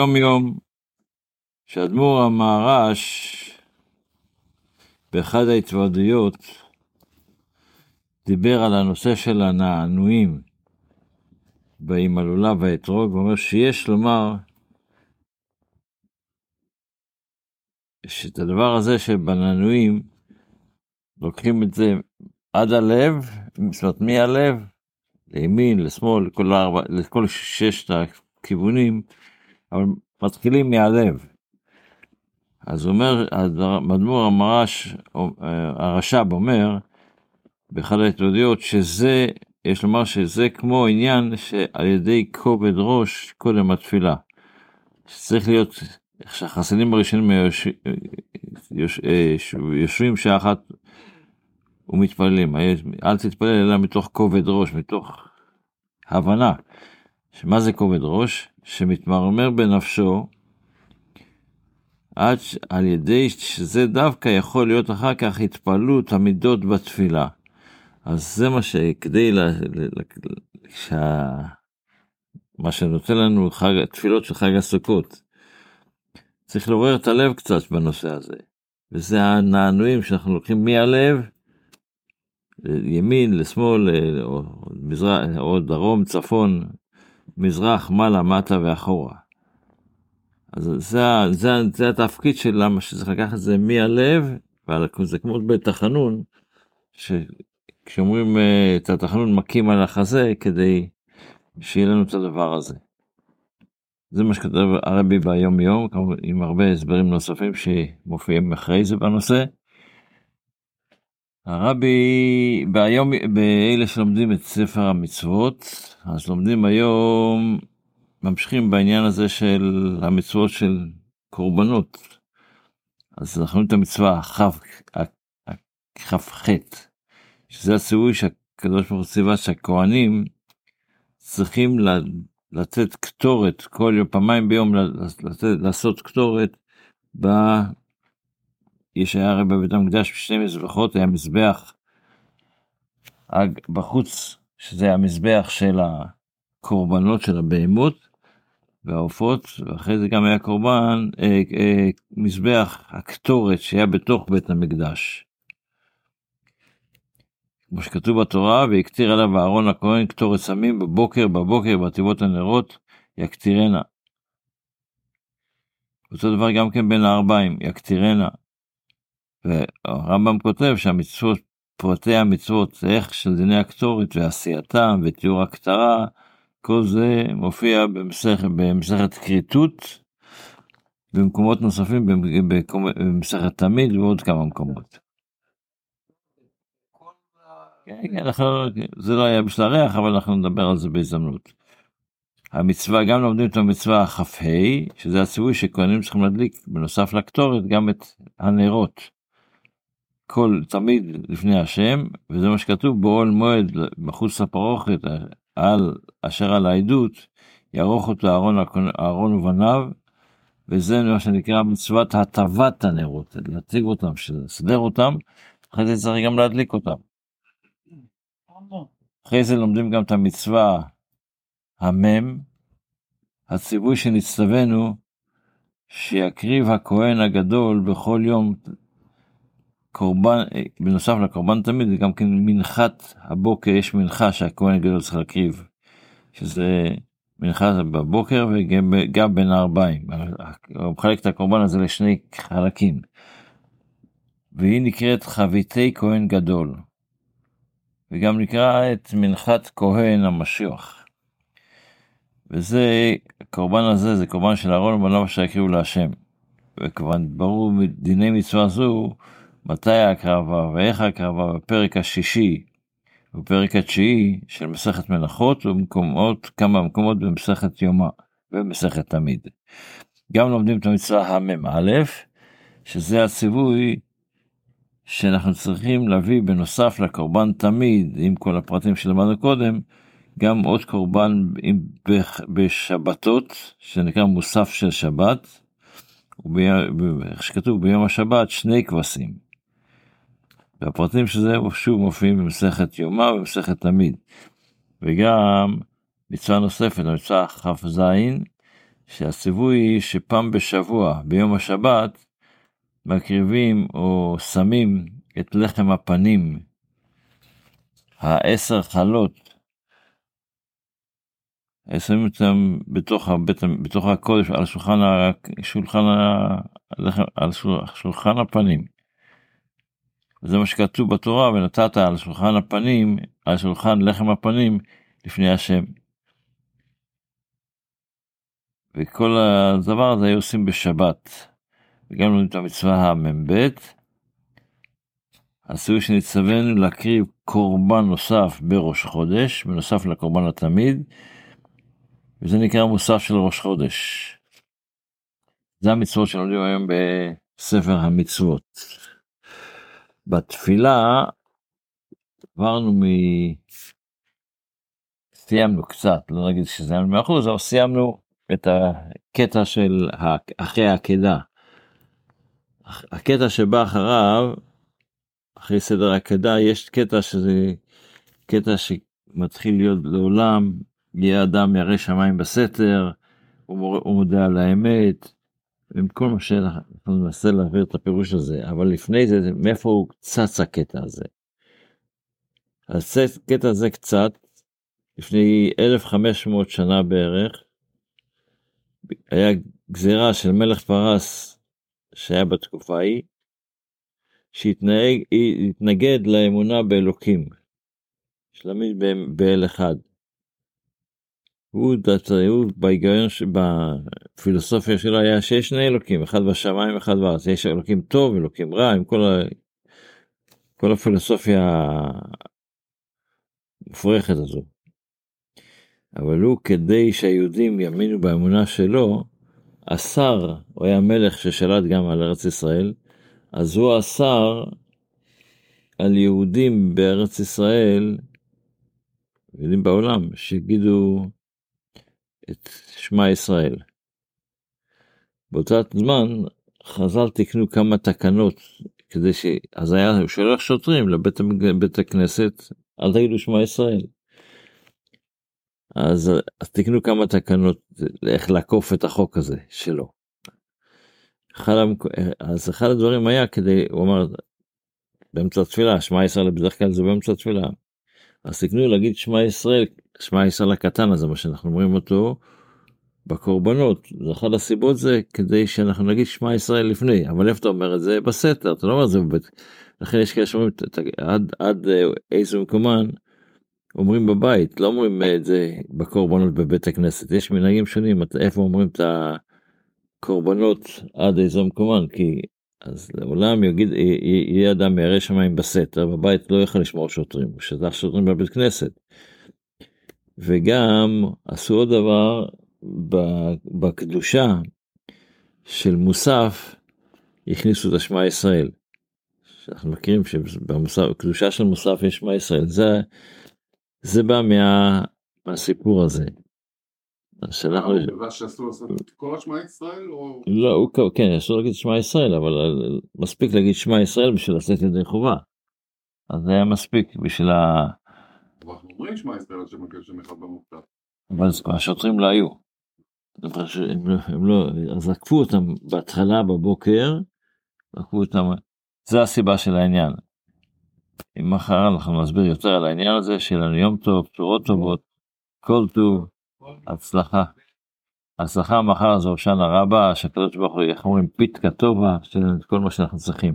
יום יום, שאדמו"ר המהר"ש, באחד ההתוועדויות, דיבר על הנושא של הנענועים בהימלולה והאתרוג, ואומר שיש לומר שאת הדבר הזה שבנענועים, לוקחים את זה עד הלב, זאת אומרת מהלב, לימין, לשמאל, לכל, ארבע, לכל ששת הכיוונים, אבל מתחילים מהלב. אז אומר, מדמור המרש, הרש"ב אומר, באחד ההתמודדויות, שזה, יש לומר שזה כמו עניין שעל ידי כובד ראש קודם התפילה. שצריך להיות, שהחסידים הראשונים יוש, יושבים שעה אחת ומתפללים. אל תתפלל אלא מתוך כובד ראש, מתוך הבנה. שמה זה כובד ראש? שמתמרמר בנפשו, עד על ידי שזה דווקא יכול להיות אחר כך התפעלות המידות בתפילה. אז זה מה שכדי ל... שה... מה שנותן לנו חג, תפילות של חג הסוכות. צריך לעורר את הלב קצת בנושא הזה. וזה הנענועים שאנחנו לוקחים מהלב, ימין, לשמאל, או, מזרח, או דרום, צפון, מזרח, מעלה, מטה ואחורה. אז זה, זה, זה התפקיד של למה שצריך לקחת את זה מהלב, וזה כמו בתחנון, שכשאומרים אה, את התחנון מכים על החזה כדי שיהיה לנו את הדבר הזה. זה מה שכתב הרבי ביום יום, עם הרבה הסברים נוספים שמופיעים אחרי זה בנושא. הרבי, ביום, באלה שלומדים את ספר המצוות, אז לומדים היום, ממשיכים בעניין הזה של המצוות של קורבנות. אז אנחנו רואים את המצווה כ"ח, שזה הציווי שהקדוש ברוך הוא ציווה שהכוהנים צריכים לתת קטורת כל יום, פעמיים ביום לתת, לעשות קטורת יש היה הרי בבית המקדש בשני מזבחות, היה מזבח בחוץ, שזה המזבח של הקורבנות של הבהמות והעופות, ואחרי זה גם היה קורבן, אה, אה, מזבח הקטורת שהיה בתוך בית המקדש. כמו שכתוב בתורה, והקטיר עליו אהרון הכהן קטורת סמים בבוקר, בבוקר, בתיבות הנרות, יקטירנה. אותו דבר גם כן בין הארבעים, יקטירנה. והרמב"ם כותב שהמצוות, פרטי המצוות, איך של דיני הקטורת ועשייתם ותיאור הכתרה, כל זה מופיע במסכת, במסכת כריתות, במקומות נוספים, במסכת תמיד ועוד כמה מקומות. כן, כן, אנחנו, זה לא היה בשביל הריח, אבל אנחנו נדבר על זה בהזדמנות. המצווה, גם לומדים את המצווה כ"ה, שזה הציווי שכהנים צריכים להדליק, בנוסף לקטורת, גם את הנרות. כל תמיד לפני השם, וזה מה שכתוב באוהל מועד מחוץ לפרוכת על אשר על העדות, יערוך אותו אהרון, אהרון ובניו, וזה מה שנקרא מצוות הטבת הנרות, להציג אותם, לסדר אותם, אחרי זה צריך גם להדליק אותם. אחרי זה לומדים גם את המצווה המם, הציווי שנצטווינו, שיקריב הכהן הגדול בכל יום קורבן, בנוסף לקורבן תמיד, גם כן מנחת הבוקר, יש מנחה שהכהן הגדול צריך להקריב, שזה מנחה בבוקר וגם בין הארבעים. הוא מחלק את הקורבן הזה לשני חלקים. והיא נקראת חביתי כהן גדול. וגם נקרא את מנחת כהן המשיח. וזה, הקורבן הזה זה קורבן של אהרון ובניו שיקריבו להשם. וכמובן ברור מדיני מצווה זו מתי ההקרבה ואיך ההקרבה בפרק השישי ובפרק התשיעי של מסכת מנחות ובמקומות, כמה מקומות במסכת יומא ובמסכת תמיד. גם לומדים את המצווה המ"א, שזה הציווי שאנחנו צריכים להביא בנוסף לקורבן תמיד, עם כל הפרטים שלמדנו קודם, גם עוד קורבן בשבתות, שנקרא מוסף של שבת, שכתוב ביום השבת שני כבשים. והפרטים של זה שוב מופיעים במסכת יומא ובמסכת תמיד. וגם מצווה נוספת, המצווה כ"ז, שהציווי שפעם בשבוע, ביום השבת, מקריבים או שמים את לחם הפנים, העשר חלות, שמים אותם בתוך, הבית, בתוך הקודש, על שולחן, שולחן, על שולחן הפנים. זה מה שכתוב בתורה, ונתת על שולחן הפנים, על שולחן לחם הפנים, לפני השם. וכל הדבר הזה היו עושים בשבת. וגם לומדים את המצווה המ"ב. עשוי שנצטווינו להקריב קורבן נוסף בראש חודש, בנוסף לקורבן התמיד, וזה נקרא מוסף של ראש חודש. זה המצוות שלומדים היום בספר המצוות. בתפילה עברנו מ... סיימנו קצת, לא נגיד שסיימנו מאה אחוז, אבל סיימנו את הקטע של אחרי העקדה. הקטע שבא אחריו, אחרי סדר העקדה, יש קטע שזה קטע שמתחיל להיות לעולם, יהיה אדם ירא שמיים בסתר, הוא מודה על האמת, מה שאנחנו ננסה להעביר את הפירוש הזה, אבל לפני זה, מאיפה הוא צץ הקטע הזה? אז הקטע הזה קצת, לפני 1500 שנה בערך, היה גזירה של מלך פרס שהיה בתקופה ההיא, שהתנגד לאמונה באלוקים, שלמד באל אחד. הוא, הוא בהיגיון, בפילוסופיה שלו היה שיש שני אלוקים, אחד בשמיים, אחד בארץ, יש אלוקים טוב, אלוקים רע, עם כל, ה, כל הפילוסופיה המופרכת הזו. אבל הוא, כדי שהיהודים יאמינו באמונה שלו, אסר, הוא היה מלך ששלט גם על ארץ ישראל, אז הוא אסר על יהודים בארץ ישראל, יהודים בעולם, שיגידו את שמע ישראל. באותה זמן חז"ל תיקנו כמה תקנות כדי ש... אז היה, שולח שוטרים לבית הכנסת, אל תגידו שמע ישראל. אז, אז תקנו כמה תקנות איך לעקוף את החוק הזה שלו. אחד, אז אחד הדברים היה כדי, הוא אמר, באמצע התפילה, שמע ישראל בדרך כלל זה באמצע התפילה. אז תקנו להגיד שמע ישראל, שמע ישראל הקטן הזה, מה שאנחנו אומרים אותו בקורבנות. אחת הסיבות זה כדי שאנחנו נגיד שמע ישראל לפני, אבל איפה אתה אומר את זה? בסתר, אתה לא אומר את זה בבית. לכן יש כאלה שאומרים עד, עד אה, איזה מקומן אומרים בבית, לא אומרים את זה בקורבנות בבית הכנסת, יש מנהגים שונים, איפה אומרים את הקורבנות עד איזה מקומן, כי אז לעולם יגיד, יהיה אדם מירא שמיים בסתר, בבית לא יכול לשמור שוטרים, שטח שוטרים בבית כנסת. וגם עשו עוד דבר, בקדושה של מוסף, הכניסו את השמע ישראל. אנחנו מכירים שבקדושה של מוסף יש שמע ישראל, זה זה בא מה, מהסיפור הזה. שאנחנו... כל השמע ישראל או... לא, הוא, כן, אסור להגיד שמע ישראל, אבל מספיק להגיד שמע ישראל בשביל לצאת ידי חובה. אז זה היה מספיק בשביל ה... אומרים שמע ישראל עד שמקדשים אחד במוקטב. אבל השוטרים לא היו. לא, הם לא, אז עקפו אותם בהתחלה בבוקר, עקפו אותם, זה הסיבה של העניין. אם מחר אנחנו נסביר יותר על העניין הזה, שיהיה לנו יום טוב, בשורות טובות, כל טוב, הצלחה. הצלחה מחר זה הושענא רבה, שהקדוש ברוך הוא, איך אומרים, פיתקה טובה, כל מה שאנחנו צריכים.